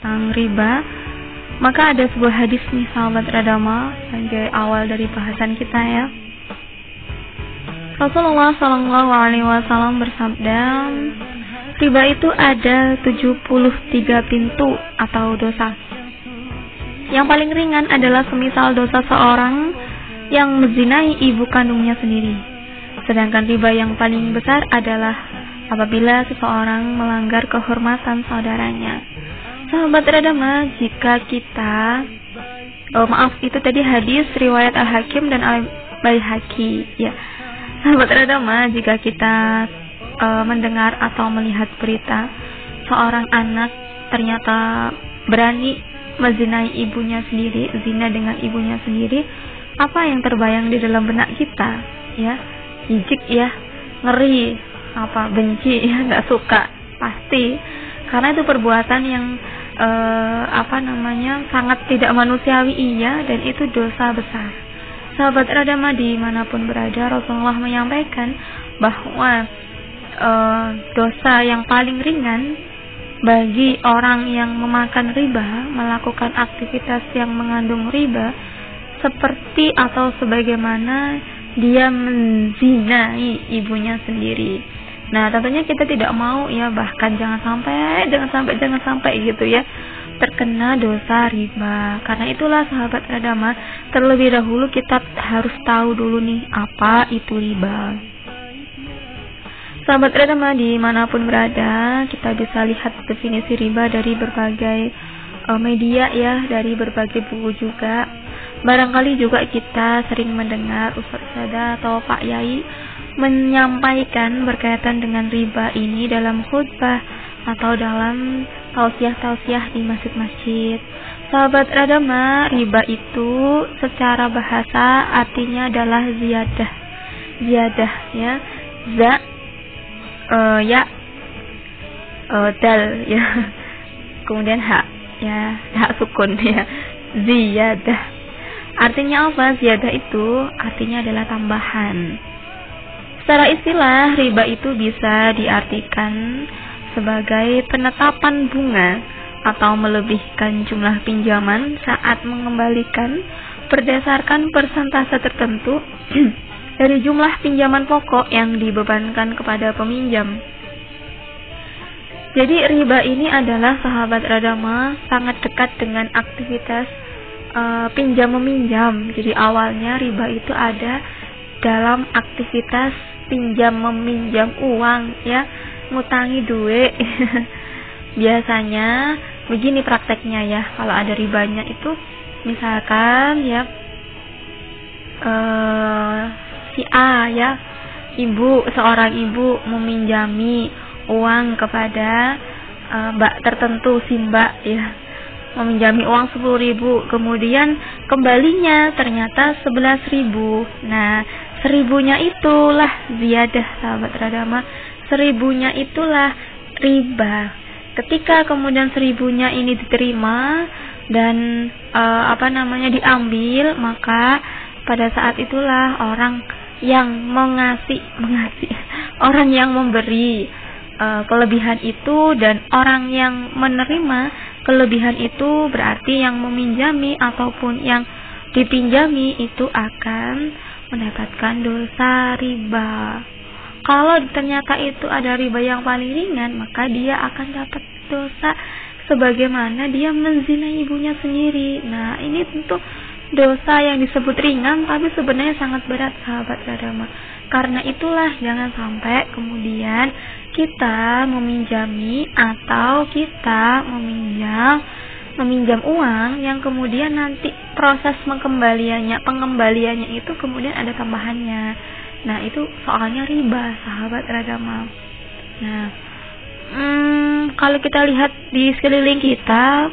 tentang riba, maka ada sebuah hadis nih sahabat Radama sebagai awal dari bahasan kita ya. Rasulullah Shallallahu Alaihi Wasallam bersabda, riba itu ada 73 pintu atau dosa. Yang paling ringan adalah semisal dosa seorang yang menzinai ibu kandungnya sendiri. Sedangkan riba yang paling besar adalah apabila seseorang melanggar kehormatan saudaranya. Sahabat Radama, jika kita oh, maaf itu tadi hadis riwayat Al Hakim dan Al Baihaqi ya. Sahabat Radama, jika kita uh, mendengar atau melihat berita seorang anak ternyata berani menzinai ibunya sendiri, zina dengan ibunya sendiri, apa yang terbayang di dalam benak kita? Ya, jijik ya, ngeri, apa benci ya, nggak suka, pasti karena itu perbuatan yang uh, apa namanya sangat tidak manusiawi iya dan itu dosa besar. Sahabat Radama di mana pun berada Rasulullah menyampaikan bahwa uh, dosa yang paling ringan bagi orang yang memakan riba melakukan aktivitas yang mengandung riba seperti atau sebagaimana dia menzinai ibunya sendiri Nah, tentunya kita tidak mau ya bahkan jangan sampai jangan sampai jangan sampai gitu ya terkena dosa riba. Karena itulah sahabat agama terlebih dahulu kita harus tahu dulu nih apa itu riba. Sahabat agama di mana pun berada, kita bisa lihat definisi riba dari berbagai uh, media ya, dari berbagai buku juga. Barangkali juga kita sering mendengar Ustaz Sada atau Pak Yai menyampaikan berkaitan dengan riba ini dalam khutbah atau dalam tausiah-tausiah di masjid-masjid. Sahabat Radama, riba itu secara bahasa artinya adalah ziyadah. Ziyadah ya. Za uh, ya uh, dal ya. Kemudian hak ya, hak sukun ya. Ziyadah. Artinya apa? Ziyadah itu artinya adalah tambahan Secara istilah, riba itu bisa diartikan sebagai penetapan bunga atau melebihkan jumlah pinjaman saat mengembalikan berdasarkan persentase tertentu dari jumlah pinjaman pokok yang dibebankan kepada peminjam. Jadi riba ini adalah sahabat radama sangat dekat dengan aktivitas uh, pinjam meminjam. Jadi awalnya riba itu ada dalam aktivitas pinjam meminjam uang ya. Ngutangi duit. Biasanya begini prakteknya ya. Kalau ada ribanya itu misalkan ya uh, si A ya ibu seorang ibu meminjami uang kepada uh, mbak tertentu si mbak ya. Meminjami uang sepuluh ribu kemudian kembalinya ternyata sebelas ribu. Nah seribunya itulah ziyadah sahabat radama. Seribunya itulah riba. Ketika kemudian seribunya ini diterima dan e, apa namanya diambil maka pada saat itulah orang yang mengasih mengasih orang yang memberi e, kelebihan itu dan orang yang menerima kelebihan itu berarti yang meminjami ataupun yang dipinjami itu akan mendapatkan dosa riba. Kalau ternyata itu ada riba yang paling ringan, maka dia akan dapat dosa sebagaimana dia menzinai ibunya sendiri. Nah, ini tentu dosa yang disebut ringan tapi sebenarnya sangat berat sahabat agama. Karena itulah jangan sampai kemudian kita meminjami atau kita meminjam meminjam uang yang kemudian nanti proses pengembaliannya pengembaliannya itu kemudian ada tambahannya. Nah itu soalnya riba sahabat agama nah hmm, kalau kita lihat di sekeliling kita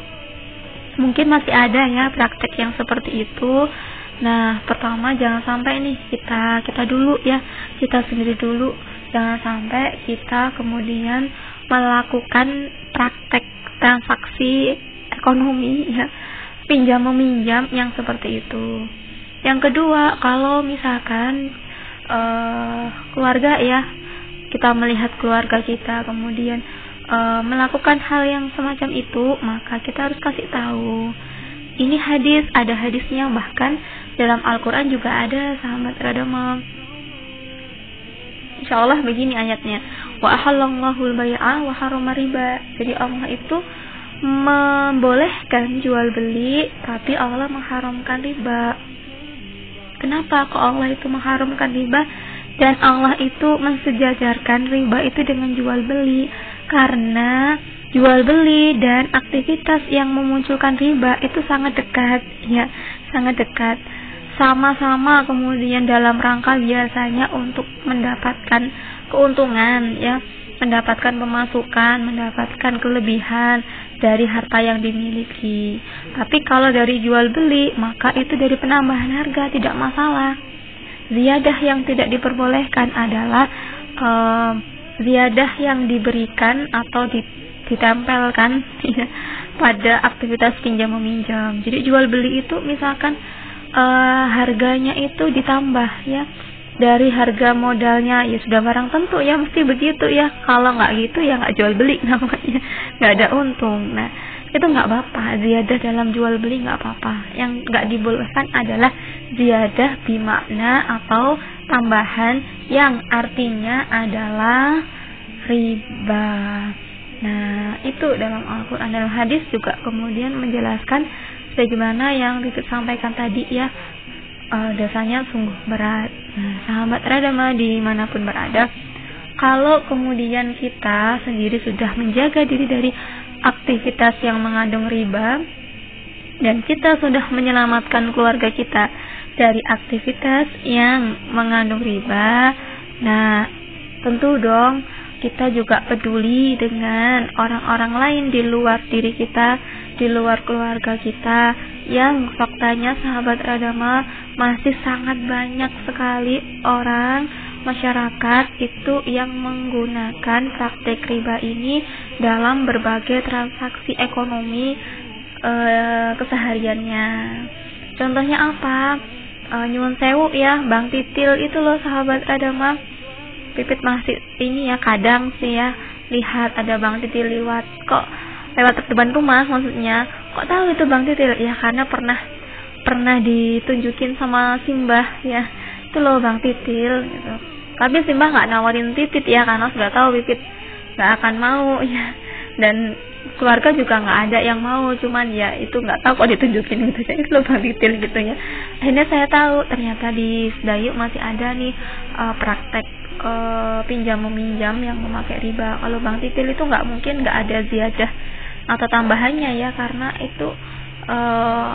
mungkin masih ada ya praktek yang seperti itu. Nah pertama jangan sampai nih kita kita dulu ya kita sendiri dulu. Jangan sampai kita kemudian melakukan praktek transaksi ekonomi ya pinjam meminjam yang seperti itu yang kedua kalau misalkan uh, keluarga ya kita melihat keluarga kita kemudian uh, melakukan hal yang semacam itu, maka kita harus kasih tahu. Ini hadis, ada hadisnya bahkan dalam Al-Quran juga ada sahabat Radama. Insya Allah begini ayatnya. Wa ahallallahu al-bay'a wa riba. Jadi Allah itu membolehkan jual beli, tapi Allah mengharamkan riba. Kenapa kok Allah itu mengharamkan riba dan Allah itu mensejajarkan riba itu dengan jual beli? Karena jual beli dan aktivitas yang memunculkan riba itu sangat dekat, ya, sangat dekat. Sama-sama kemudian dalam rangka biasanya untuk mendapatkan keuntungan, ya, mendapatkan pemasukan, mendapatkan kelebihan dari harta yang dimiliki. Tapi kalau dari jual beli, maka itu dari penambahan harga tidak masalah. Ziyadah yang tidak diperbolehkan adalah uh, ziyadah yang diberikan atau ditempelkan ya, pada aktivitas pinjam meminjam. Jadi jual beli itu misalkan uh, harganya itu ditambah ya dari harga modalnya ya sudah barang tentu ya mesti begitu ya. Kalau nggak gitu ya nggak jual beli namanya. Nggak ada untung. Nah itu nggak apa-apa. Ziyadah dalam jual beli nggak apa-apa. Yang nggak dibolehkan adalah ziyadah bimakna atau tambahan yang artinya adalah riba. Nah itu dalam Al-Quran dalam hadis juga kemudian menjelaskan bagaimana yang disampaikan tadi ya uh, dosanya sungguh berat. Nah, sahabat radama di mana pun berada, kalau kemudian kita sendiri sudah menjaga diri dari aktivitas yang mengandung riba, dan kita sudah menyelamatkan keluarga kita dari aktivitas yang mengandung riba, nah tentu dong kita juga peduli dengan orang-orang lain di luar diri kita, di luar keluarga kita yang faktanya sahabat agama masih sangat banyak sekali orang masyarakat itu yang menggunakan praktek riba ini dalam berbagai transaksi ekonomi e, kesehariannya. Contohnya apa? E, nyuwun sewu ya, Bang Titil itu loh sahabat agama Pipit masih ini ya kadang sih ya lihat ada Bang Titil lewat kok lewat depan rumah maksudnya? Kok tahu itu Bang Titil ya karena pernah pernah ditunjukin sama Simbah ya. Itu loh Bang Titil gitu. Tapi Simbah nggak nawarin titit ya karena sudah tahu Pipit nggak akan mau ya. Dan keluarga juga nggak ada yang mau cuman ya itu nggak tahu kok ditunjukin gitu. Ya itu loh Bang Titil gitu ya. Akhirnya saya tahu ternyata di Sedayu masih ada nih uh, praktek uh, pinjam meminjam yang memakai riba. Kalau Bang Titil itu nggak mungkin nggak ada ziyadah atau tambahannya ya karena itu uh,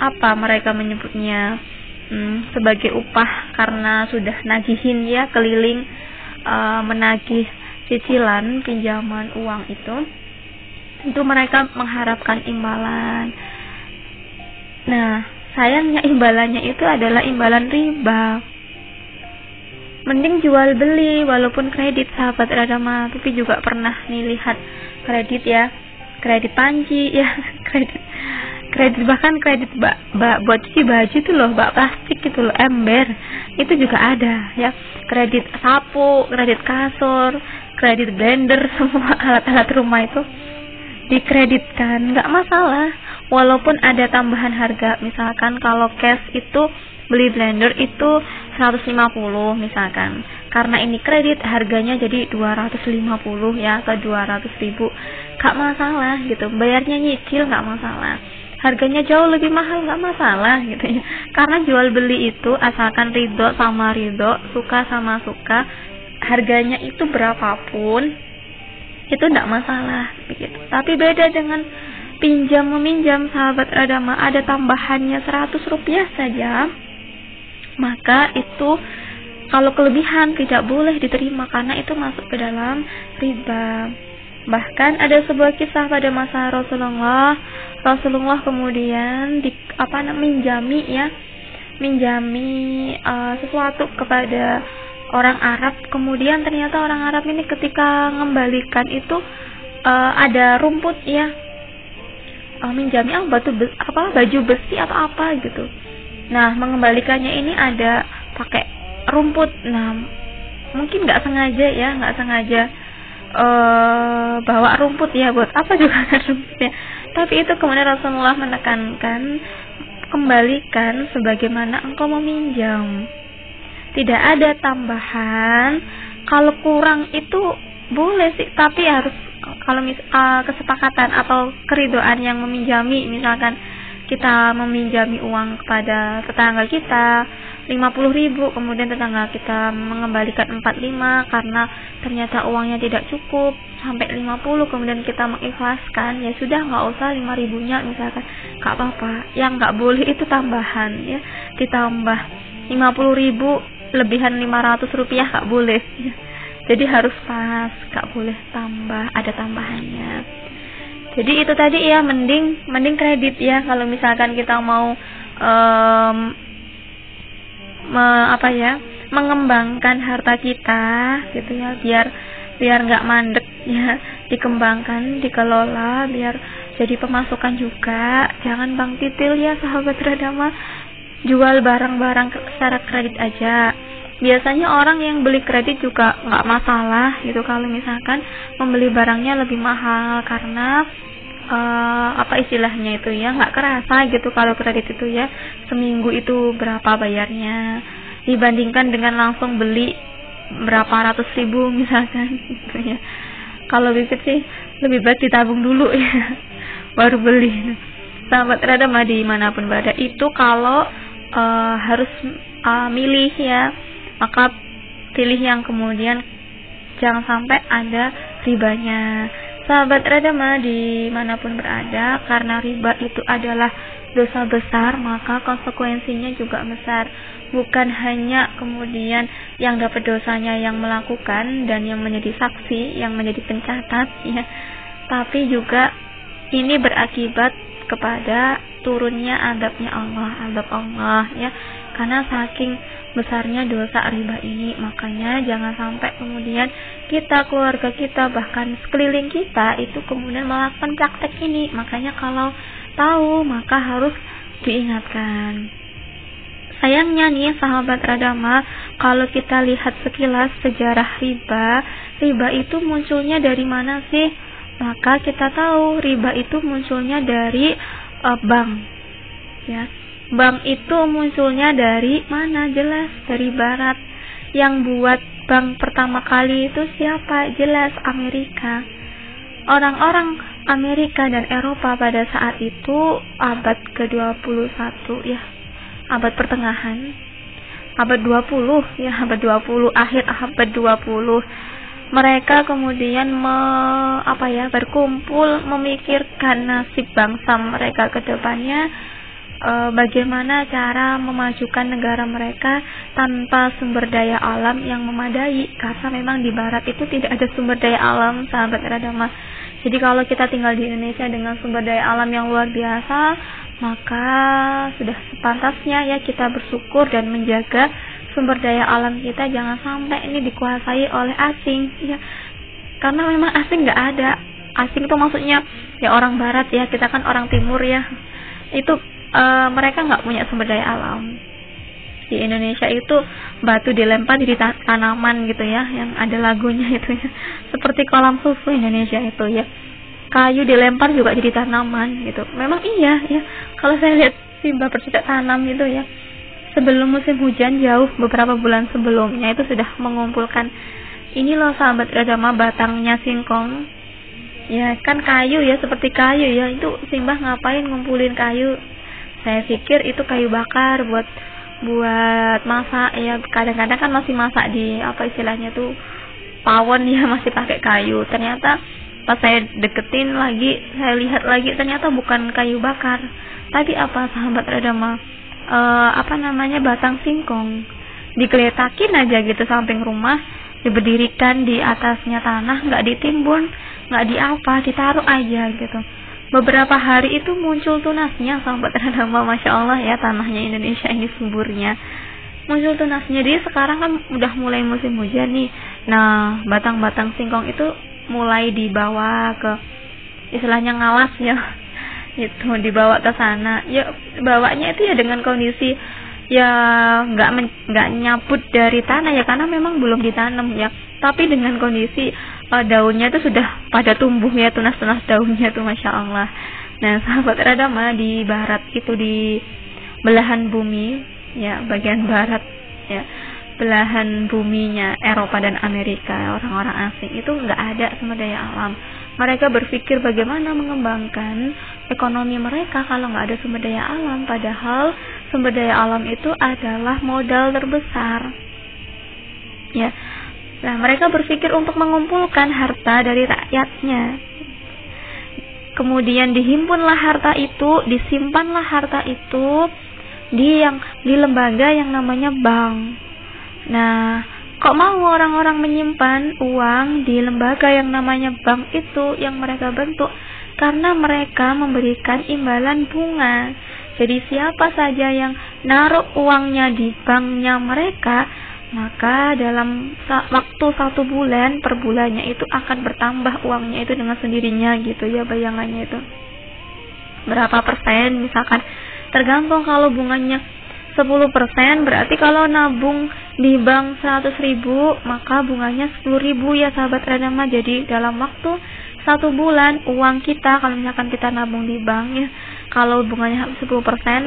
apa mereka menyebutnya um, sebagai upah karena sudah nagihin ya keliling uh, menagih cicilan pinjaman uang itu itu mereka mengharapkan imbalan. Nah, sayangnya imbalannya itu adalah imbalan riba mending jual beli walaupun kredit sahabat agama tapi juga pernah nih lihat kredit ya. Kredit panci ya kredit kredit bahkan kredit bak, bak buat cuci baju tuh loh bak plastik gitu loh ember. Itu juga ada ya. Kredit sapu kredit kasur kredit blender semua alat-alat rumah itu dikreditkan. Nggak masalah walaupun ada tambahan harga. Misalkan kalau cash itu beli blender itu 150 misalkan. Karena ini kredit harganya jadi 250 ya atau 200 ribu. Gak masalah gitu. Bayarnya nyicil gak masalah. Harganya jauh lebih mahal gak masalah gitu ya. Karena jual beli itu asalkan ridho sama ridho suka sama suka harganya itu berapapun itu tidak masalah begitu. Tapi beda dengan pinjam meminjam sahabat agama ada tambahannya 100 rupiah saja maka itu kalau kelebihan tidak boleh diterima karena itu masuk ke dalam riba. Bahkan ada sebuah kisah pada masa Rasulullah, Rasulullah kemudian di apa namanya minjami ya, minjami uh, sesuatu kepada orang Arab. Kemudian ternyata orang Arab ini ketika mengembalikan itu uh, ada rumput ya, uh, minjami apa batu apa baju besi atau apa gitu Nah, mengembalikannya ini ada pakai rumput. Nah, mungkin nggak sengaja ya, nggak sengaja uh, bawa rumput ya buat apa juga rumputnya tapi itu kemudian Rasulullah menekankan kembalikan sebagaimana engkau meminjam. Tidak ada tambahan. Kalau kurang itu boleh sih tapi harus kalau mis uh, kesepakatan atau keridoan yang meminjami misalkan kita meminjami uang kepada tetangga kita 50 ribu. Kemudian tetangga kita mengembalikan 45 karena ternyata uangnya tidak cukup sampai 50 kemudian kita mengikhlaskan ya sudah nggak usah 5 ribunya misalkan. Nggak apa-apa. Yang nggak boleh itu tambahan ya. Ditambah 50 ribu lebihan 500 rupiah nggak boleh ya. jadi harus pas nggak boleh tambah ada tambahannya jadi itu tadi ya mending mending kredit ya kalau misalkan kita mau um, me, apa ya mengembangkan harta kita gitu ya biar biar nggak mandek ya dikembangkan dikelola biar jadi pemasukan juga. Jangan bang titil ya sahabat radama. Jual barang-barang secara kredit aja biasanya orang yang beli kredit juga nggak masalah gitu. Kalau misalkan membeli barangnya lebih mahal karena uh, apa istilahnya itu ya nggak kerasa gitu kalau kredit itu ya seminggu itu berapa bayarnya. Dibandingkan dengan langsung beli berapa ratus ribu misalkan gitu ya. Kalau bibit sih lebih baik ditabung dulu ya baru beli. Sahabat rada di mana pun berada itu kalau uh, harus uh, milih ya maka pilih yang kemudian jangan sampai ada ribanya. Sahabat Radama di mana pun berada karena riba itu adalah dosa besar maka konsekuensinya juga besar. Bukan hanya kemudian yang dapat dosanya yang melakukan dan yang menjadi saksi yang menjadi pencatat ya. Tapi juga ini berakibat kepada turunnya adabnya Allah adab Allah ya karena saking besarnya dosa riba ini makanya jangan sampai kemudian kita keluarga kita bahkan sekeliling kita itu kemudian melakukan praktek ini. Makanya kalau tahu maka harus diingatkan. Sayangnya nih sahabat radama kalau kita lihat sekilas sejarah riba riba itu munculnya dari mana sih? Maka kita tahu riba itu munculnya dari uh, bank. Ya bank itu munculnya dari mana? Jelas dari barat. Yang buat bank pertama kali itu siapa? Jelas Amerika. Orang-orang Amerika dan Eropa pada saat itu abad ke-21 ya abad pertengahan. Abad 20 ya abad 20 akhir abad 20 mereka kemudian me, apa ya berkumpul memikirkan nasib bangsa mereka ke depannya e, bagaimana cara memajukan negara mereka tanpa sumber daya alam yang memadai? Karena memang di barat itu tidak ada sumber daya alam sahabat radama. Jadi kalau kita tinggal di Indonesia dengan sumber daya alam yang luar biasa maka sudah sepantasnya ya kita bersyukur dan menjaga sumber daya alam kita. Jangan sampai ini dikuasai oleh asing ya. Karena memang asing nggak ada. Asing itu maksudnya ya orang barat ya kita kan orang timur ya. Itu uh, mereka nggak punya sumber daya alam. Di Indonesia itu batu dilempar jadi tanaman gitu ya yang ada lagunya itu ya. Seperti kolam susu Indonesia itu ya. Kayu dilempar juga jadi tanaman gitu. Memang iya ya. Kalau saya lihat Simba bercocok tanam itu ya sebelum musim hujan jauh beberapa bulan sebelumnya itu sudah mengumpulkan ini loh sahabat agama batangnya singkong. Ya kan kayu ya seperti kayu ya. Itu Simbah ngapain ngumpulin kayu saya pikir itu kayu bakar buat buat masak. Ya kadang-kadang kan masih masak di apa istilahnya tuh pawon ya masih pakai kayu. Ternyata pas saya deketin lagi saya lihat lagi ternyata bukan kayu bakar. Tapi apa sahabat Radama? E, apa namanya batang singkong. Dikeletakin aja gitu samping rumah diberdirikan di atasnya tanah nggak ditimbun nggak di apa ditaruh aja gitu beberapa hari itu muncul tunasnya sahabat Radama Masya Allah ya tanahnya Indonesia ini suburnya muncul tunasnya jadi sekarang kan udah mulai musim hujan nih. Nah batang-batang singkong itu mulai dibawa ke istilahnya ngawas ya itu dibawa ke sana. Ya bawanya itu ya dengan kondisi ya nggak nggak nyabut dari tanah ya karena memang belum ditanam ya. Tapi dengan kondisi uh, daunnya itu sudah pada tumbuh ya tunas-tunas daunnya tuh masya Allah. Nah sahabat radama di barat itu di belahan bumi ya bagian barat ya belahan buminya Eropa dan Amerika orang-orang asing itu nggak ada sumber daya alam. Mereka berpikir bagaimana mengembangkan ekonomi mereka kalau nggak ada sumber daya alam padahal sumber daya alam itu adalah modal terbesar. Ya nah mereka berpikir untuk mengumpulkan harta dari rakyatnya kemudian dihimpunlah harta itu disimpanlah harta itu di yang di lembaga yang namanya bank Nah, kok mau orang-orang menyimpan uang di lembaga yang namanya bank itu yang mereka bentuk? Karena mereka memberikan imbalan bunga. Jadi siapa saja yang naruh uangnya di banknya mereka, maka dalam waktu satu bulan per bulannya itu akan bertambah uangnya itu dengan sendirinya gitu ya bayangannya itu. Berapa persen misalkan tergantung kalau bunganya 10% berarti kalau nabung di bank 100 ribu maka bunganya 10 ribu ya sahabat Radama jadi dalam waktu satu bulan uang kita kalau misalkan kita nabung di bank ya kalau bunganya 10%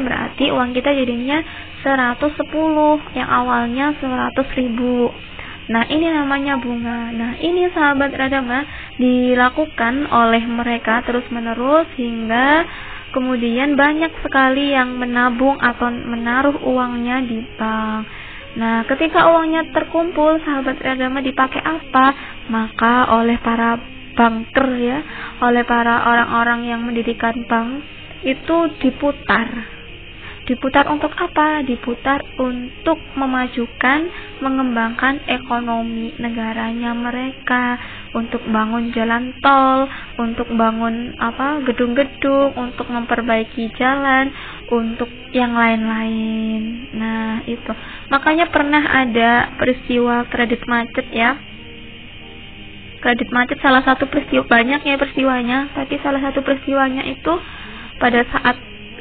berarti uang kita jadinya 110 yang awalnya 100 ribu Nah ini namanya bunga Nah ini sahabat Radama dilakukan oleh mereka terus menerus hingga Kemudian banyak sekali yang menabung atau menaruh uangnya di bank. Nah, ketika uangnya terkumpul, sahabat agama dipakai apa? Maka oleh para banker ya, oleh para orang-orang yang mendirikan bank itu diputar Diputar untuk apa? Diputar untuk memajukan, mengembangkan ekonomi negaranya mereka, untuk bangun jalan tol, untuk bangun apa gedung-gedung, untuk memperbaiki jalan, untuk yang lain-lain. Nah, itu. Makanya pernah ada peristiwa kredit macet ya. Kredit macet salah satu peristiwa banyak ya peristiwanya, tapi salah satu peristiwanya itu pada saat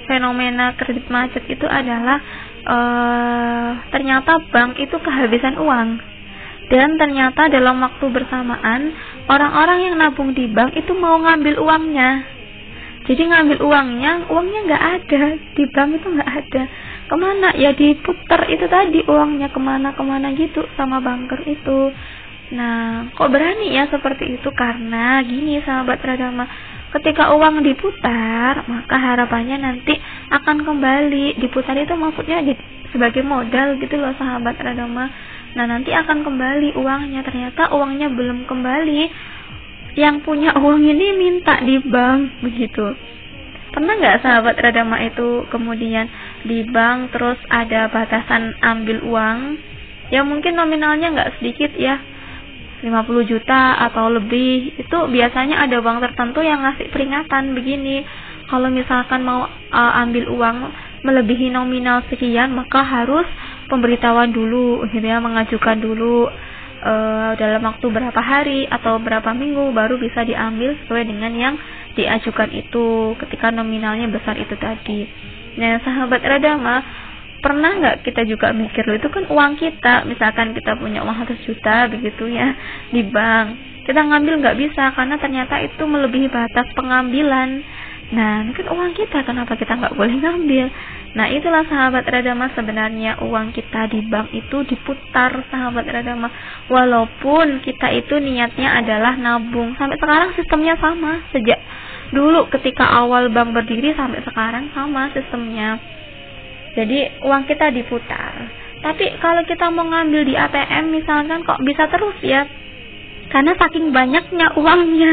fenomena kredit macet itu adalah uh, ternyata bank itu kehabisan uang. Dan ternyata dalam waktu bersamaan orang-orang yang nabung di bank itu mau ngambil uangnya. Jadi ngambil uangnya uangnya nggak ada. Di bank itu nggak ada. Ke mana? Ya diputar itu tadi uangnya ke mana ke mana gitu sama banker itu. Nah kok berani ya seperti itu? Karena gini sahabat teragama ketika uang diputar maka harapannya nanti akan kembali. Diputar itu maksudnya sebagai modal gitu loh sahabat agama nah nanti akan kembali uangnya. Ternyata uangnya belum kembali. Yang punya uang ini minta di bank begitu. Pernah nggak sahabat radama itu kemudian di bank terus ada batasan ambil uang? Yang mungkin nominalnya nggak sedikit ya 50 juta atau lebih itu biasanya ada bank tertentu yang ngasih peringatan begini. Kalau misalkan mau uh, ambil uang melebihi nominal sekian maka harus pemberitahuan dulu gitu ya mengajukan dulu uh, dalam waktu berapa hari atau berapa minggu baru bisa diambil sesuai dengan yang diajukan itu ketika nominalnya besar itu tadi. Nah sahabat radama pernah nggak kita juga mikir loh itu kan uang kita. Misalkan kita punya uang 100 juta begitu ya di bank. Kita ngambil nggak bisa karena ternyata itu melebihi batas pengambilan. Nah ini kan uang kita. Kenapa kita nggak boleh ngambil? Nah itulah sahabat radama. Sebenarnya uang kita di bank itu diputar sahabat radama. Walaupun kita itu niatnya adalah nabung. Sampai sekarang sistemnya sama. Sejak dulu ketika awal bank berdiri sampai sekarang sama sistemnya jadi uang kita diputar. Tapi kalau kita mau ngambil di ATM misalkan kok bisa terus ya? Karena saking banyaknya uangnya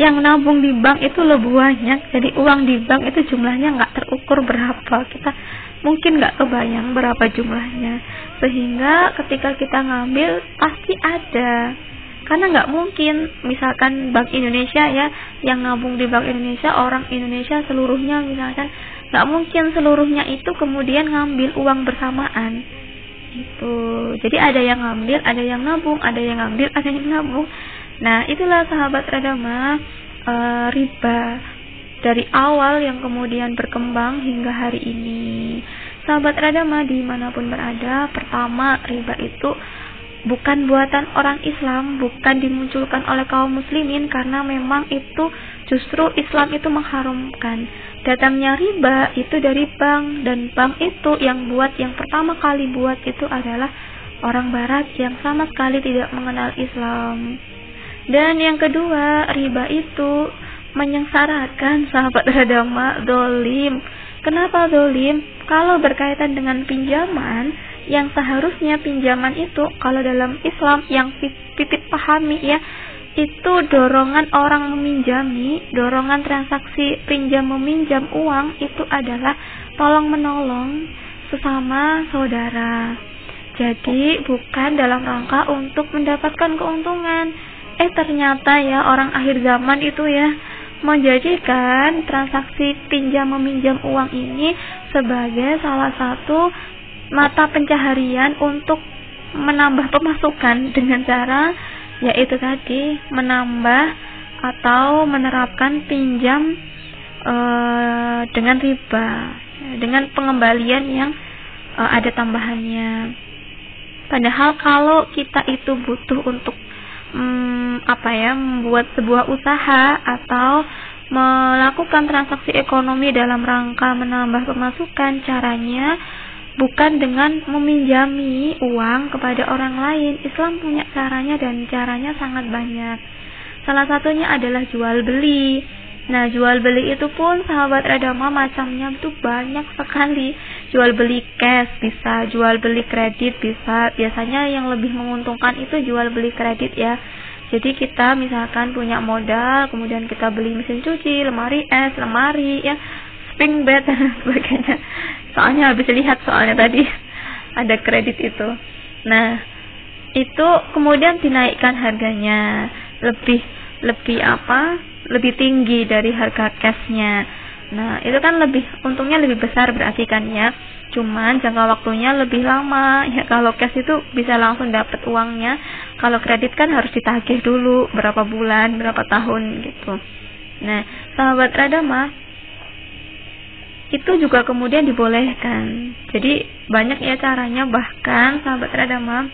yang nabung di bank itu lebih banyak. Jadi uang di bank itu jumlahnya nggak terukur berapa. Kita mungkin nggak kebayang berapa jumlahnya. Sehingga ketika kita ngambil pasti ada karena nggak mungkin misalkan Bank Indonesia ya yang nabung di Bank Indonesia orang Indonesia seluruhnya misalkan nggak mungkin seluruhnya itu kemudian ngambil uang bersamaan. Itu jadi ada yang ngambil ada yang nabung ada yang ngambil ada yang nabung. Nah itulah sahabat radama e, riba dari awal yang kemudian berkembang hingga hari ini. Sahabat radama di mana pun berada pertama riba itu bukan buatan orang Islam, bukan dimunculkan oleh kaum muslimin karena memang itu justru Islam itu mengharumkan. Datangnya riba itu dari bank dan bank itu yang buat yang pertama kali buat itu adalah orang barat yang sama sekali tidak mengenal Islam. Dan yang kedua, riba itu menyengsarakan sahabat radama dolim. Kenapa dolim? Kalau berkaitan dengan pinjaman, yang seharusnya pinjaman itu kalau dalam Islam yang pipit pahami ya itu dorongan orang meminjami, dorongan transaksi pinjam meminjam uang itu adalah tolong menolong sesama saudara. Jadi bukan dalam rangka untuk mendapatkan keuntungan. Eh ternyata ya orang akhir zaman itu ya menjadikan transaksi pinjam meminjam uang ini sebagai salah satu mata pencaharian untuk menambah pemasukan dengan cara yaitu tadi menambah atau menerapkan pinjam e, dengan riba dengan pengembalian yang e, ada tambahannya. Padahal kalau kita itu butuh untuk mm, apa ya membuat sebuah usaha atau melakukan transaksi ekonomi dalam rangka menambah pemasukan caranya bukan dengan meminjami uang kepada orang lain. Islam punya caranya dan caranya sangat banyak. Salah satunya adalah jual beli. Nah, jual beli itu pun sahabat Radama macamnya itu banyak sekali. Jual beli cash bisa, jual beli kredit bisa. Biasanya yang lebih menguntungkan itu jual beli kredit ya. Jadi kita misalkan punya modal, kemudian kita beli mesin cuci, lemari es, lemari ya pink bed. Dan sebagainya soalnya habis lihat soalnya tadi ada kredit itu. Nah itu kemudian dinaikkan harganya. Lebih lebih apa? Lebih tinggi dari harga cashnya. Nah itu kan lebih untungnya lebih besar berarti kan ya. Cuman jangka waktunya lebih lama. Ya kalau cash itu bisa langsung dapat uangnya. Kalau kredit kan harus ditagih dulu berapa bulan berapa tahun gitu. Nah sahabat Radama itu juga kemudian dibolehkan. Jadi banyak ya caranya bahkan sahabat Radama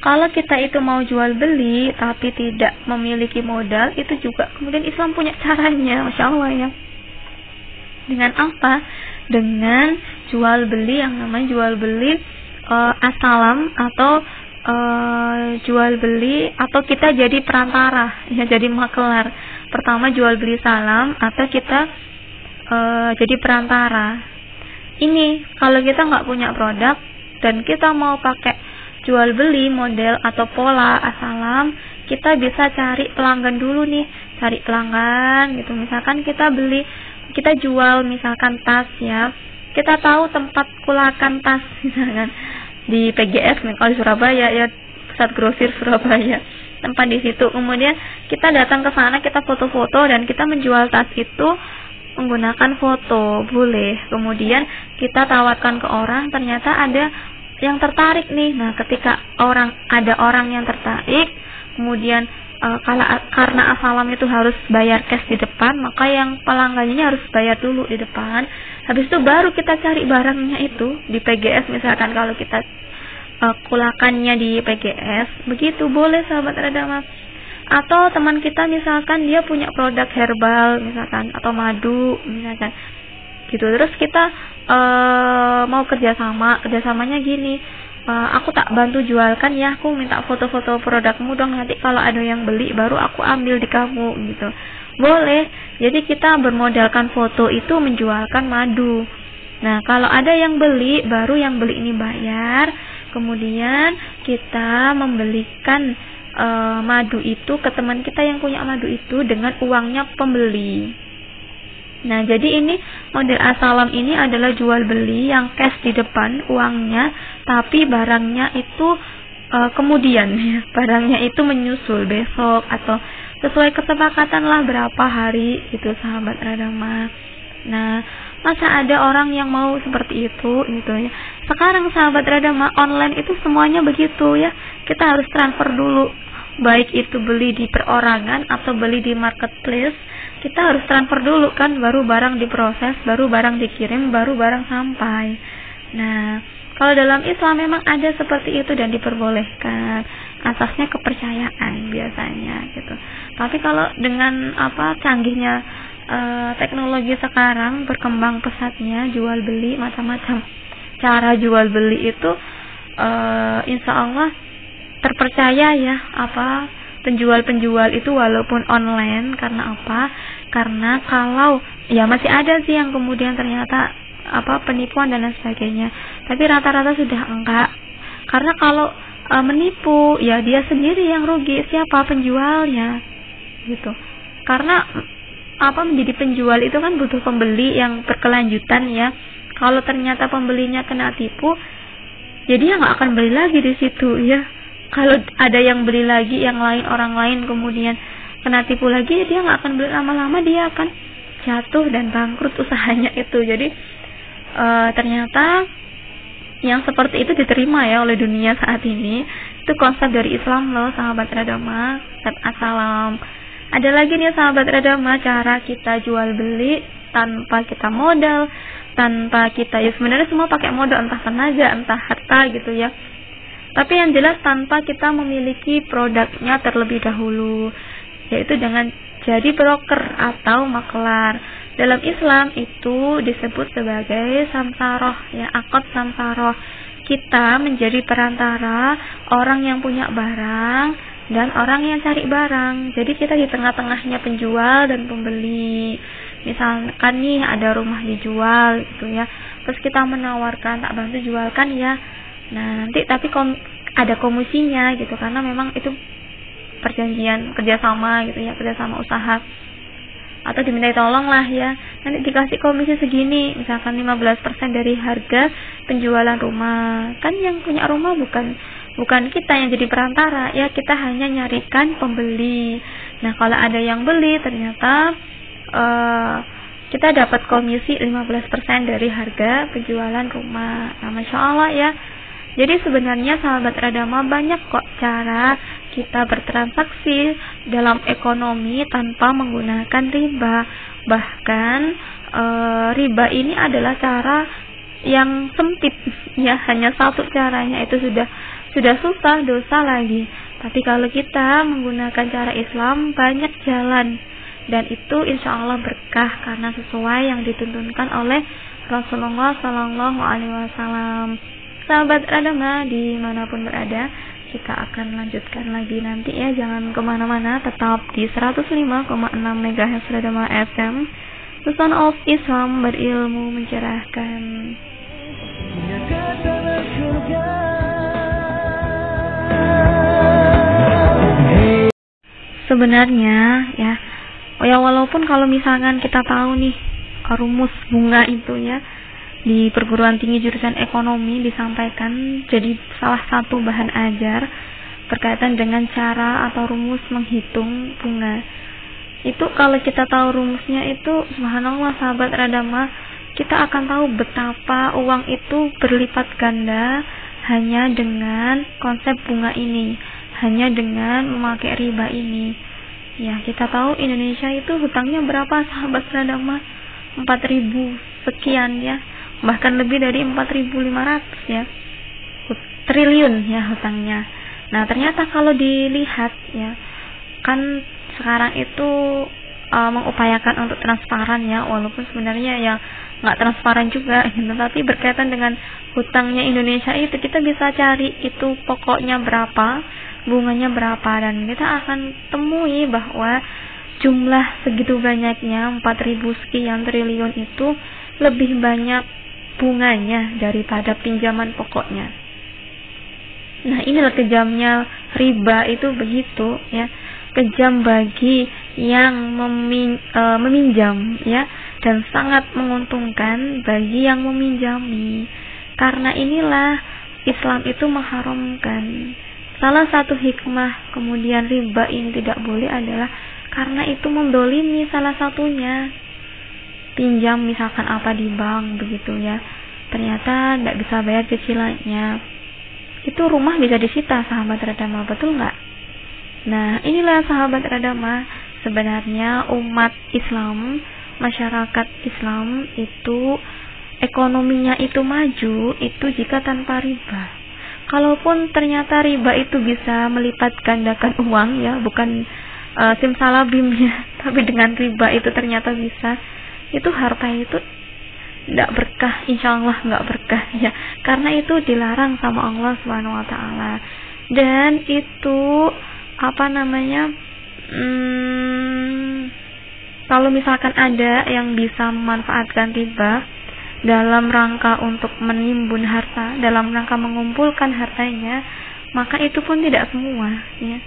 kalau kita itu mau jual beli tapi tidak memiliki modal itu juga kemudian Islam punya caranya, masya Allah ya. Dengan apa? Dengan jual beli yang namanya jual beli uh, asalam atau uh, jual beli atau kita jadi perantara ya jadi makelar. Pertama jual beli salam atau kita uh, jadi perantara. Ini kalau kita nggak punya produk dan kita mau pakai jual beli model atau pola asalam, kita bisa cari pelanggan dulu nih, cari pelanggan gitu. Misalkan kita beli, kita jual misalkan tas ya, kita tahu tempat kulakan tas misalkan. Di PGS nih kalau di Surabaya ya. Pusat grosir Surabaya. Tempat di situ. Kemudian kita datang ke sana kita foto-foto dan kita menjual tas itu menggunakan foto. Boleh. Kemudian kita tawarkan ke orang ternyata ada yang tertarik nih. Nah ketika orang ada orang yang tertarik kemudian e, kalau karena asalam itu harus bayar cash di depan maka yang pelanggannya harus bayar dulu di depan. Habis itu baru kita cari barangnya itu di PGS misalkan kalau kita e, kulakannya di PGS begitu. Boleh sahabat Radama atau teman kita misalkan dia punya produk herbal misalkan atau madu misalkan. Gitu. Terus kita uh, mau kerjasama kerjasamanya gini uh, aku tak bantu jualkan ya aku minta foto-foto produkmu dong nanti kalau ada yang beli baru aku ambil di kamu gitu. Boleh. Jadi kita bermodalkan foto itu menjualkan madu. Nah kalau ada yang beli baru yang beli ini bayar. Kemudian kita membelikan e, madu itu ke teman kita yang punya madu itu dengan uangnya pembeli. Nah, jadi ini model asalam ini adalah jual beli yang cash di depan uangnya, tapi barangnya itu e, kemudian ya, barangnya itu menyusul besok atau sesuai kesepakatan lah berapa hari itu sahabat Radama. Nah, masa ada orang yang mau seperti itu gitu ya. Sekarang sahabat Radama online itu semuanya begitu ya. Kita harus transfer dulu baik itu beli di perorangan atau beli di marketplace kita harus transfer dulu kan baru barang diproses baru barang dikirim baru barang sampai nah Kalau dalam Islam memang ada seperti itu dan diperbolehkan. Asasnya kepercayaan biasanya gitu. Tapi kalau dengan apa canggihnya uh, teknologi sekarang berkembang pesatnya jual beli macam-macam cara jual beli itu uh, insya Allah terpercaya ya apa penjual-penjual itu walaupun online karena apa? Karena kalau ya masih ada sih yang kemudian ternyata apa penipuan dan lain sebagainya. Tapi rata-rata sudah enggak. Karena kalau e, menipu ya dia sendiri yang rugi siapa penjualnya? Gitu. Karena apa menjadi penjual itu kan butuh pembeli yang berkelanjutan ya. Kalau ternyata pembelinya kena tipu jadi ya nggak akan beli lagi di situ ya kalau ada yang beli lagi yang lain orang lain kemudian kena tipu lagi dia nggak akan beli lama-lama dia akan jatuh dan bangkrut usahanya itu. Jadi e, ternyata yang seperti itu diterima ya oleh dunia saat ini. Itu konsep dari Islam loh sahabat radama. Assalam. Ada lagi nih sahabat radama cara kita jual beli tanpa kita modal tanpa kita ya sebenarnya semua pakai modal entah tenaga entah harta gitu ya tapi yang jelas tanpa kita memiliki produknya terlebih dahulu, yaitu dengan jadi broker atau maklar. Dalam Islam itu disebut sebagai samsaroh, ya akad samsaroh. Kita menjadi perantara orang yang punya barang dan orang yang cari barang. Jadi kita di tengah-tengahnya penjual dan pembeli. Misalkan nih ada rumah dijual gitu ya. Terus kita menawarkan tak bantu jualkan ya Nah, nanti tapi kom ada komisinya gitu karena memang itu perjanjian kerjasama gitu ya kerjasama usaha. Atau dimintai tolong lah ya nanti dikasih komisi segini misalkan 15% dari harga penjualan rumah. Kan yang punya rumah bukan bukan kita yang jadi perantara ya kita hanya nyarikan pembeli. Nah kalau ada yang beli ternyata uh, kita dapat komisi 15% dari harga penjualan rumah. Nah masya Allah ya jadi sebenarnya sahabat Radama banyak kok cara kita bertransaksi dalam ekonomi tanpa menggunakan riba. Bahkan e, riba ini adalah cara yang sempit ya, hanya satu caranya itu sudah sudah susah dosa lagi. Tapi kalau kita menggunakan cara Islam banyak jalan dan itu insya Allah berkah karena sesuai yang dituntunkan oleh Rasulullah Sallallahu Alaihi Wasallam sahabat Radama di mana pun berada kita akan lanjutkan lagi nanti ya. Jangan ke mana-mana tetap di 105,6 MHz Radama FM The Son of Islam berilmu mencerahkan. Sebenarnya ya ya walaupun kalau misalkan kita tahu nih rumus bunga itu ya di perguruan tinggi jurusan ekonomi disampaikan jadi salah satu bahan ajar berkaitan dengan cara atau rumus menghitung bunga. Itu kalau kita tahu rumusnya itu subhanallah sahabat radama kita akan tahu betapa uang itu berlipat ganda hanya dengan konsep bunga ini, hanya dengan memakai riba ini. Ya, kita tahu Indonesia itu hutangnya berapa sahabat radama? 4000 sekian ya bahkan lebih dari 4.500 ya triliun ya hutangnya. Nah ternyata kalau dilihat ya kan sekarang itu uh, mengupayakan untuk transparan ya walaupun sebenarnya ya nggak transparan juga gitu. tapi berkaitan dengan hutangnya Indonesia itu kita bisa cari itu pokoknya berapa bunganya berapa dan kita akan temui bahwa jumlah segitu banyaknya 4000 sekian triliun itu lebih banyak bunganya daripada pinjaman pokoknya. Nah, inilah kejamnya riba itu begitu ya. Kejam bagi yang memin, e, meminjam ya dan sangat menguntungkan bagi yang meminjami. Karena inilah Islam itu mengharamkan. Salah satu hikmah kemudian riba ini tidak boleh adalah karena itu mendolimi salah satunya pinjam misalkan apa di bank begitu ya. Ternyata tidak bisa bayar cicilannya. Itu rumah bisa disita sahabat radama betul nggak? Nah inilah sahabat radama. Sebenarnya umat Islam masyarakat Islam itu ekonominya itu maju itu jika tanpa riba. Kalaupun ternyata riba itu bisa melipat gandakan uang ya, bukan uh, simsalabimnya, tapi dengan riba itu ternyata bisa, itu harta itu tidak berkah, insya Allah nggak berkah ya, karena itu dilarang sama Allah Subhanahu Wa Taala. Dan itu apa namanya? Hmm, kalau misalkan ada yang bisa memanfaatkan riba, dalam rangka untuk menimbun harta, dalam rangka mengumpulkan hartanya, maka itu pun tidak semua, ya.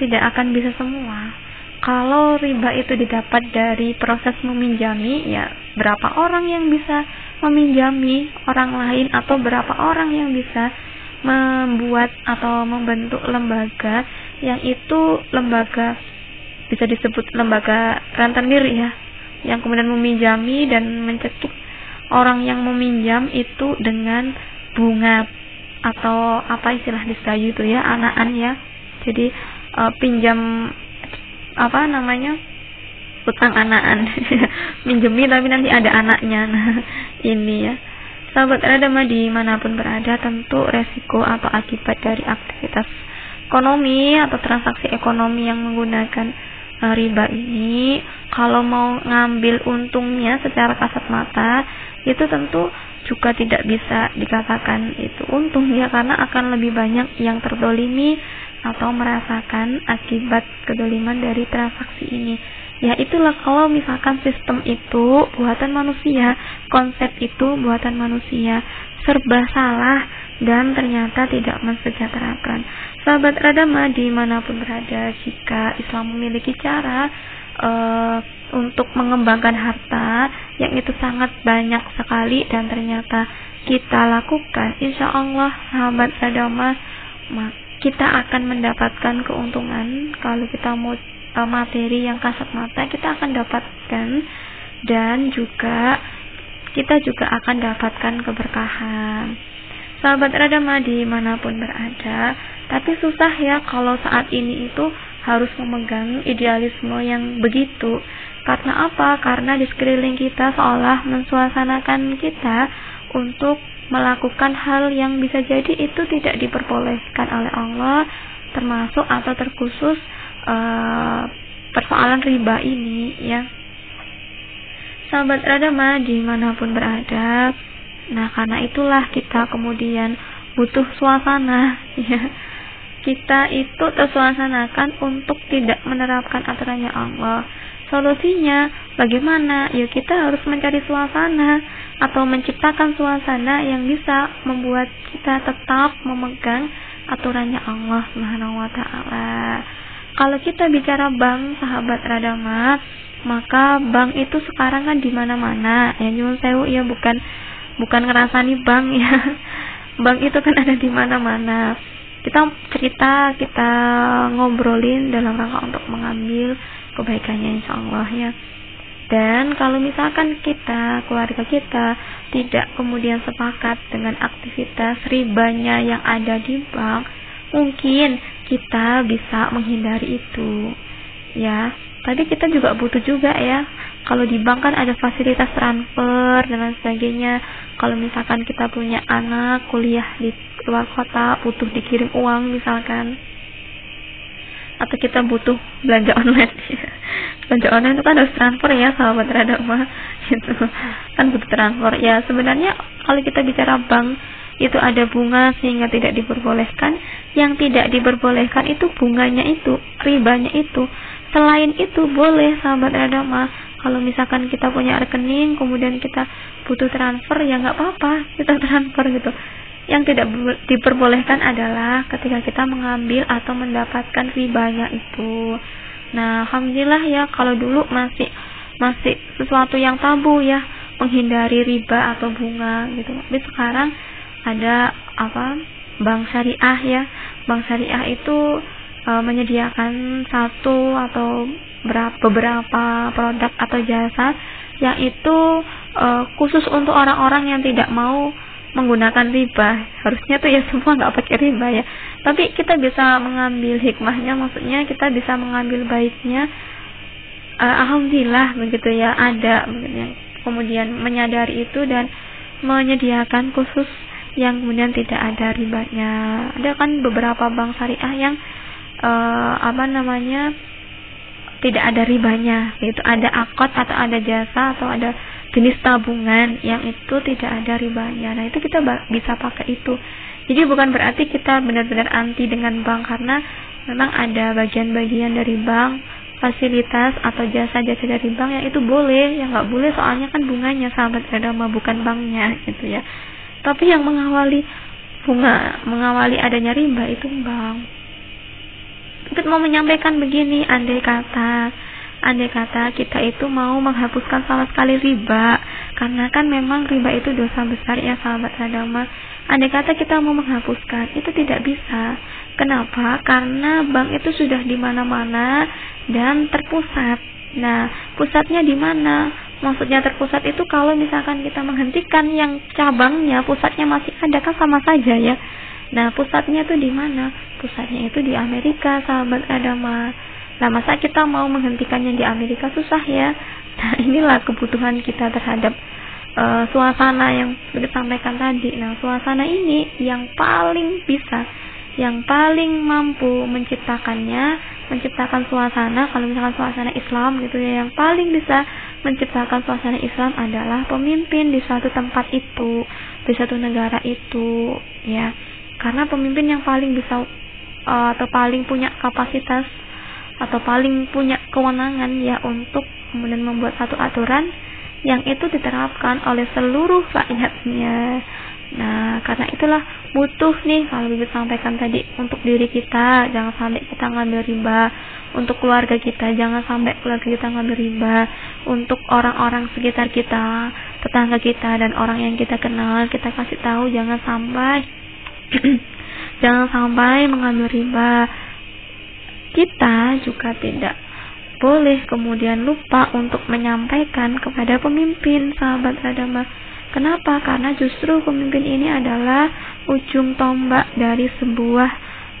Tidak akan bisa semua. Kalau riba itu didapat dari proses meminjami, ya berapa orang yang bisa meminjami? Orang lain atau berapa orang yang bisa membuat atau membentuk lembaga yang itu lembaga bisa disebut lembaga rentenir ya yang kemudian meminjami dan mencekik orang yang meminjam itu dengan bunga atau apa istilah di Sekayu itu ya anaan ya. Jadi e, pinjam apa namanya utang anaan minjemi tapi nanti ada anaknya. Nah ini ya. Sahabat mah di mana pun berada tentu resiko atau akibat dari aktivitas ekonomi atau transaksi ekonomi yang menggunakan e, riba ini kalau mau ngambil untungnya secara kasat mata itu tentu juga tidak bisa dikatakan itu untung ya karena akan lebih banyak yang terdolimi atau merasakan akibat kedoliman dari transaksi ini. Ya itulah kalau misalkan sistem itu buatan manusia konsep itu buatan manusia serba salah dan ternyata tidak mensejahterakan. Sahabat radama di mana pun berada jika Islam memiliki cara uh, untuk mengembangkan harta yang itu sangat banyak sekali dan ternyata kita lakukan insya Allah sahabat sadama kita akan mendapatkan keuntungan kalau kita mau uh, materi yang kasat mata kita akan dapatkan dan juga kita juga akan dapatkan keberkahan sahabat radama di mana pun berada tapi susah ya kalau saat ini itu harus memegang idealisme yang begitu. Karena apa? Karena di sekeliling kita seolah mensuasanakan kita untuk melakukan hal yang bisa jadi itu tidak diperbolehkan oleh Allah, termasuk atau terkhusus uh, persoalan riba ini, ya. Sahabat Radama di mana pun berada, nah karena itulah kita kemudian butuh suasana, ya kita itu tersuasanakan untuk tidak menerapkan aturannya Allah. Solusinya bagaimana? Ya kita harus mencari suasana atau menciptakan suasana yang bisa membuat kita tetap memegang aturannya Allah Subhanahu wa taala. Kalau kita bicara bank sahabat Radama, maka bank itu sekarang kan di mana-mana. Ya nyuwun sewu ya bukan bukan ngerasani bank ya. Bank itu kan ada di mana-mana kita cerita kita ngobrolin dalam rangka untuk mengambil kebaikannya insya Allah ya. Dan kalau misalkan kita keluarga kita tidak kemudian sepakat dengan aktivitas ribanya yang ada di bank mungkin kita bisa menghindari itu ya. Tapi kita juga butuh juga ya. Kalau di bank kan ada fasilitas transfer dan lain sebagainya. Kalau misalkan kita punya anak kuliah di luar kota butuh dikirim uang misalkan atau kita butuh belanja online? Belanja online itu kan harus transfer ya sahabat terhadap mah itu kan butuh transfer. Ya sebenarnya kalau kita bicara bank itu ada bunga sehingga tidak diperbolehkan. Yang tidak diperbolehkan itu bunganya itu ribanya itu. Selain itu boleh sahabat mah kalau misalkan kita punya rekening kemudian kita butuh transfer ya nggak apa-apa kita transfer gitu yang tidak diperbolehkan adalah ketika kita mengambil atau mendapatkan ribanya itu. Nah, alhamdulillah ya kalau dulu masih masih sesuatu yang tabu ya menghindari riba atau bunga gitu. Tapi sekarang ada apa? Bank syariah ya. Bank syariah itu e, menyediakan satu atau berapa beberapa produk atau jasa yang itu e, khusus untuk orang-orang yang tidak mau menggunakan riba. Harusnya tuh ya semua nggak pakai riba ya. Tapi kita bisa mengambil hikmahnya maksudnya kita bisa mengambil baiknya. Uh, alhamdulillah begitu ya ada begitu kemudian menyadari itu dan menyediakan khusus yang kemudian tidak ada ribanya. Ada kan beberapa bank syariah yang uh, apa namanya tidak ada ribanya, yaitu ada akot atau ada jasa atau ada jenis tabungan yang itu tidak ada ribanya. Nah, itu kita bisa pakai itu. Jadi bukan berarti kita benar-benar anti dengan bank karena memang ada bagian-bagian dari bank fasilitas atau jasa-jasa dari bank yang itu boleh, yang nggak boleh soalnya kan bunganya sahabat agama bukan banknya gitu ya tapi yang mengawali bunga mengawali adanya riba itu bank kita mau menyampaikan begini andai kata andai kata kita itu mau menghapuskan sama sekali riba karena kan memang riba itu dosa besar ya sahabat agama andai kata kita mau menghapuskan itu tidak bisa. Kenapa? Karena bank itu sudah di mana-mana dan terpusat. Nah pusatnya di mana? Maksudnya terpusat itu kalau misalkan kita menghentikan yang cabangnya pusatnya masih ada kan sama saja ya. Nah pusatnya itu di mana? Pusatnya itu di Amerika sahabat agama nah masa kita mau menghentikannya di Amerika susah ya? Nah inilah kebutuhan kita terhadap uh, suasana yang sudah disampaikan tadi. Nah suasana ini yang paling bisa yang paling mampu menciptakannya menciptakan suasana. Kalau misalkan suasana Islam gitu ya yang paling bisa menciptakan suasana Islam adalah pemimpin di suatu tempat itu, di suatu negara itu, ya. Karena pemimpin yang paling bisa uh, atau paling punya kapasitas atau paling punya kewenangan ya untuk kemudian membuat satu aturan yang itu diterapkan oleh seluruh rakyatnya. Nah, karena itulah butuh nih kalau Bibi sampaikan tadi untuk diri kita. Jangan sampai kita ngambil riba. Untuk keluarga kita jangan sampai keluarga kita ngambil riba. Untuk orang-orang sekitar kita tetangga kita dan orang yang kita kenal kita kasih tahu jangan sampai jangan sampai mengambil riba kita juga tidak boleh kemudian lupa untuk menyampaikan kepada pemimpin sahabat agama kenapa karena justru pemimpin ini adalah ujung tombak dari sebuah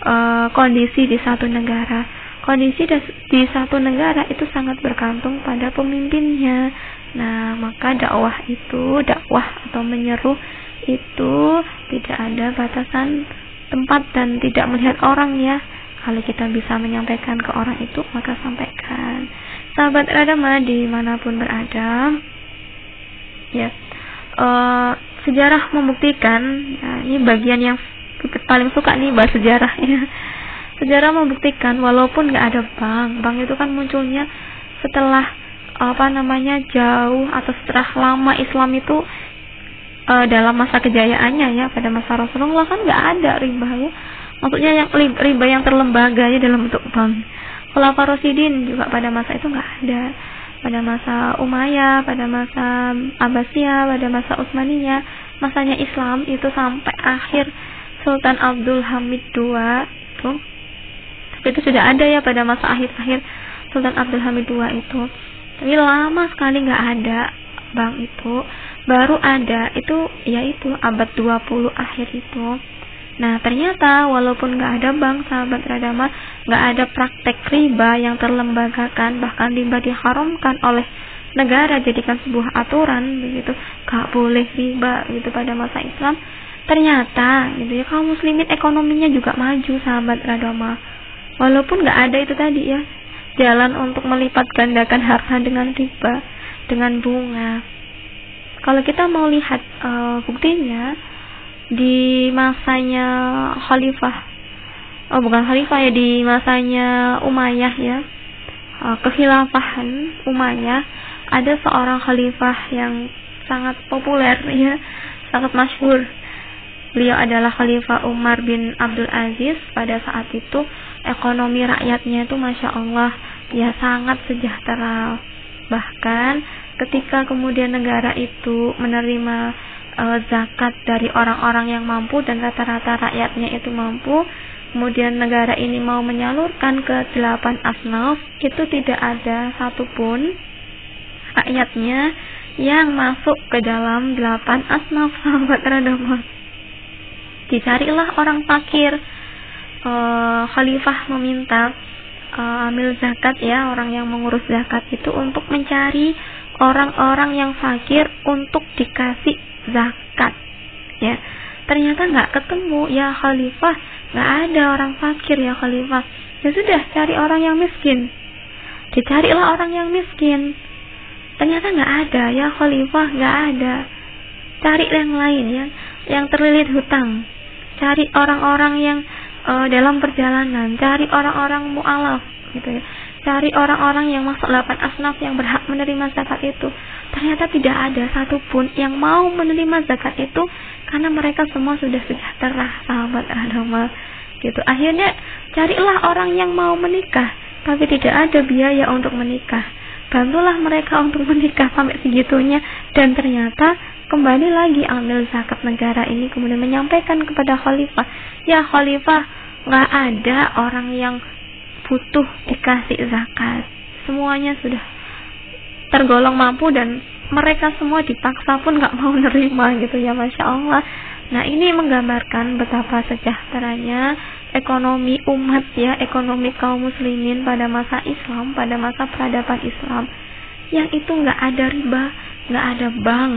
uh, kondisi di satu negara kondisi di satu negara itu sangat bergantung pada pemimpinnya. Nah, maka dakwah itu, dakwah atau menyeru itu tidak ada batasan tempat dan tidak melihat orang ya. Kalau kita bisa menyampaikan ke orang itu, maka sampaikan. Sahabat agama di mana pun berada, ya uh, sejarah membuktikan. Nah, ini bagian yang paling suka nih bahas sejarah ya Sejarah membuktikan walaupun nggak ada bank, bank itu kan munculnya setelah apa namanya jauh atau setelah lama Islam itu e, dalam masa kejayaannya ya pada masa Rasulullah kan nggak ada riba ya. Maksudnya yang riba yang terlembaga ya dalam bentuk bank. Kalau Rasidin juga pada masa itu nggak ada. Pada masa Umayyah, pada masa Abbasiyah, pada masa Utsmaniyah, masanya Islam itu sampai akhir Sultan Abdul Hamid II itu itu sudah ada ya pada masa akhir-akhir Sultan Abdul Hamid II itu tapi lama sekali nggak ada bank itu baru ada itu yaitu abad 20 akhir itu nah ternyata walaupun nggak ada bank sahabat radama nggak ada praktek riba yang terlembagakan bahkan riba diharamkan oleh negara jadikan sebuah aturan begitu. Nggak boleh riba gitu pada masa Islam. Ternyata gitu ya kaum muslimin ekonominya juga maju sahabat radama. Walaupun nggak ada itu tadi ya. Jalan untuk melipat gandakan harta dengan riba dengan bunga. Kalau kita mau lihat uh, buktinya di masanya khalifah. Oh bukan khalifah ya di masanya Umayyah ya. Uh, kekhilafahan Umayyah. Ada seorang khalifah yang sangat populer ya sangat masyhur. Beliau adalah khalifah Umar bin Abdul Aziz. Pada saat itu ekonomi rakyatnya itu masya Allah ya sangat sejahtera. Bahkan ketika kemudian negara itu menerima e, zakat dari orang-orang yang mampu dan rata-rata rakyatnya itu mampu kemudian negara ini mau menyalurkan ke delapan asnaf itu tidak ada satupun rakyatnya yang masuk ke dalam delapan asnaf sahabat radama dicarilah orang fakir. Uh, khalifah meminta uh, amil zakat ya orang yang mengurus zakat itu untuk mencari orang-orang yang fakir untuk dikasih zakat. Ternyata nggak ketemu. Ya khalifah nggak ada orang fakir ya khalifah. Ya sudah cari orang yang miskin. Dicarilah orang yang miskin. Ternyata nggak ada. Ya khalifah nggak ada. Cari yang lain ya. Yang terlilit hutang. Cari orang-orang yang uh, dalam perjalanan. Cari orang-orang mualaf gitu ya cari orang-orang yang masuk delapan asnaf yang berhak menerima zakat itu. Ternyata tidak ada satupun yang mau menerima zakat itu karena mereka semua sudah sejahtera sahabat agama gitu. Akhirnya carilah orang yang mau menikah tapi tidak ada biaya untuk menikah. Bantulah mereka untuk menikah sampai segitunya dan ternyata kembali lagi ambil zakat negara ini kemudian menyampaikan kepada khalifah. Ya khalifah nggak ada orang yang butuh dikasih zakat. Semuanya sudah tergolong mampu dan mereka semua dipaksa pun nggak mau nerima gitu ya masya Allah. Nah ini menggambarkan betapa sejahteranya ekonomi umat ya ekonomi kaum muslimin pada masa Islam pada masa peradaban Islam. Yang itu nggak ada riba nggak ada bank.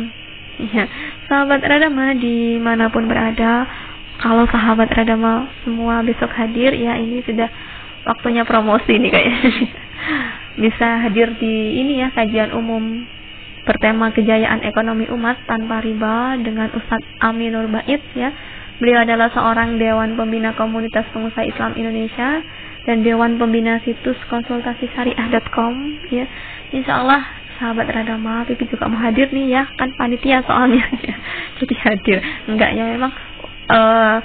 Ya sahabat radama di mana pun berada kalau sahabat radama semua besok hadir ya ini sudah waktunya promosi nih kayaknya. Bisa hadir di ini ya kajian umum bertema kejayaan ekonomi umat tanpa riba dengan Ustadz Aminur Bait ya. Beliau adalah seorang dewan pembina komunitas pengusaha Islam Indonesia dan dewan pembina situs konsultasi syariah.com ya. Insya Allah sahabat Radama Pipi juga mau hadir nih ya kan panitia soalnya. Ya. jadi hadir. Enggak ya memang uh,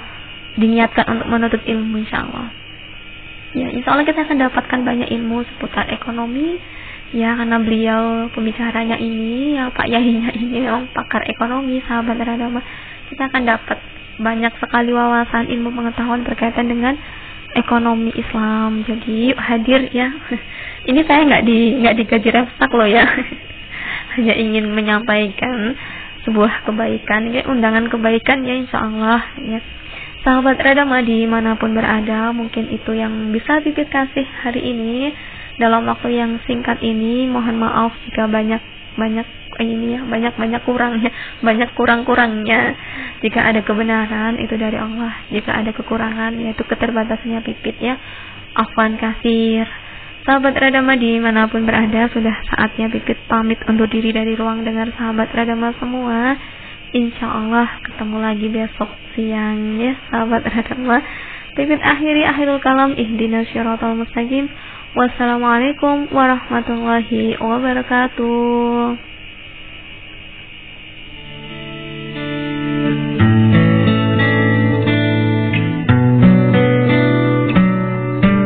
diniatkan untuk menuntut ilmu insya Allah ya insya Allah kita akan dapatkan banyak ilmu seputar ekonomi ya karena beliau pembicaranya ini ya Pak Yahinya ini memang pakar ekonomi sahabat agama kita akan dapat banyak sekali wawasan ilmu pengetahuan berkaitan dengan ekonomi Islam. Jadi hadir ya. Ini saya nggak di nggak digaji refsak loh ya. Hanya ingin menyampaikan sebuah kebaikan kayak undangan kebaikan ya insya Allah ya Sahabat Radama di mana pun berada, mungkin itu yang bisa Pipit kasih hari ini. Dalam waktu yang singkat ini. Mohon maaf jika banyak banyak ini ya banyak banyak kurangnya banyak kurang kurangnya jika ada kebenaran itu dari Allah. Jika ada kekurangan yaitu keterbatasannya pipit ya. Afwan kasir. Sahabat radama di mana pun berada sudah saatnya pipit pamit undur diri dari ruang dengar sahabat radama semua Insya Allah ketemu lagi besok siang ya sahabat rahmatullah. Pipit akhiri akhirul kalam ihdinas syaratal mustaqim. Wassalamualaikum warahmatullahi wabarakatuh.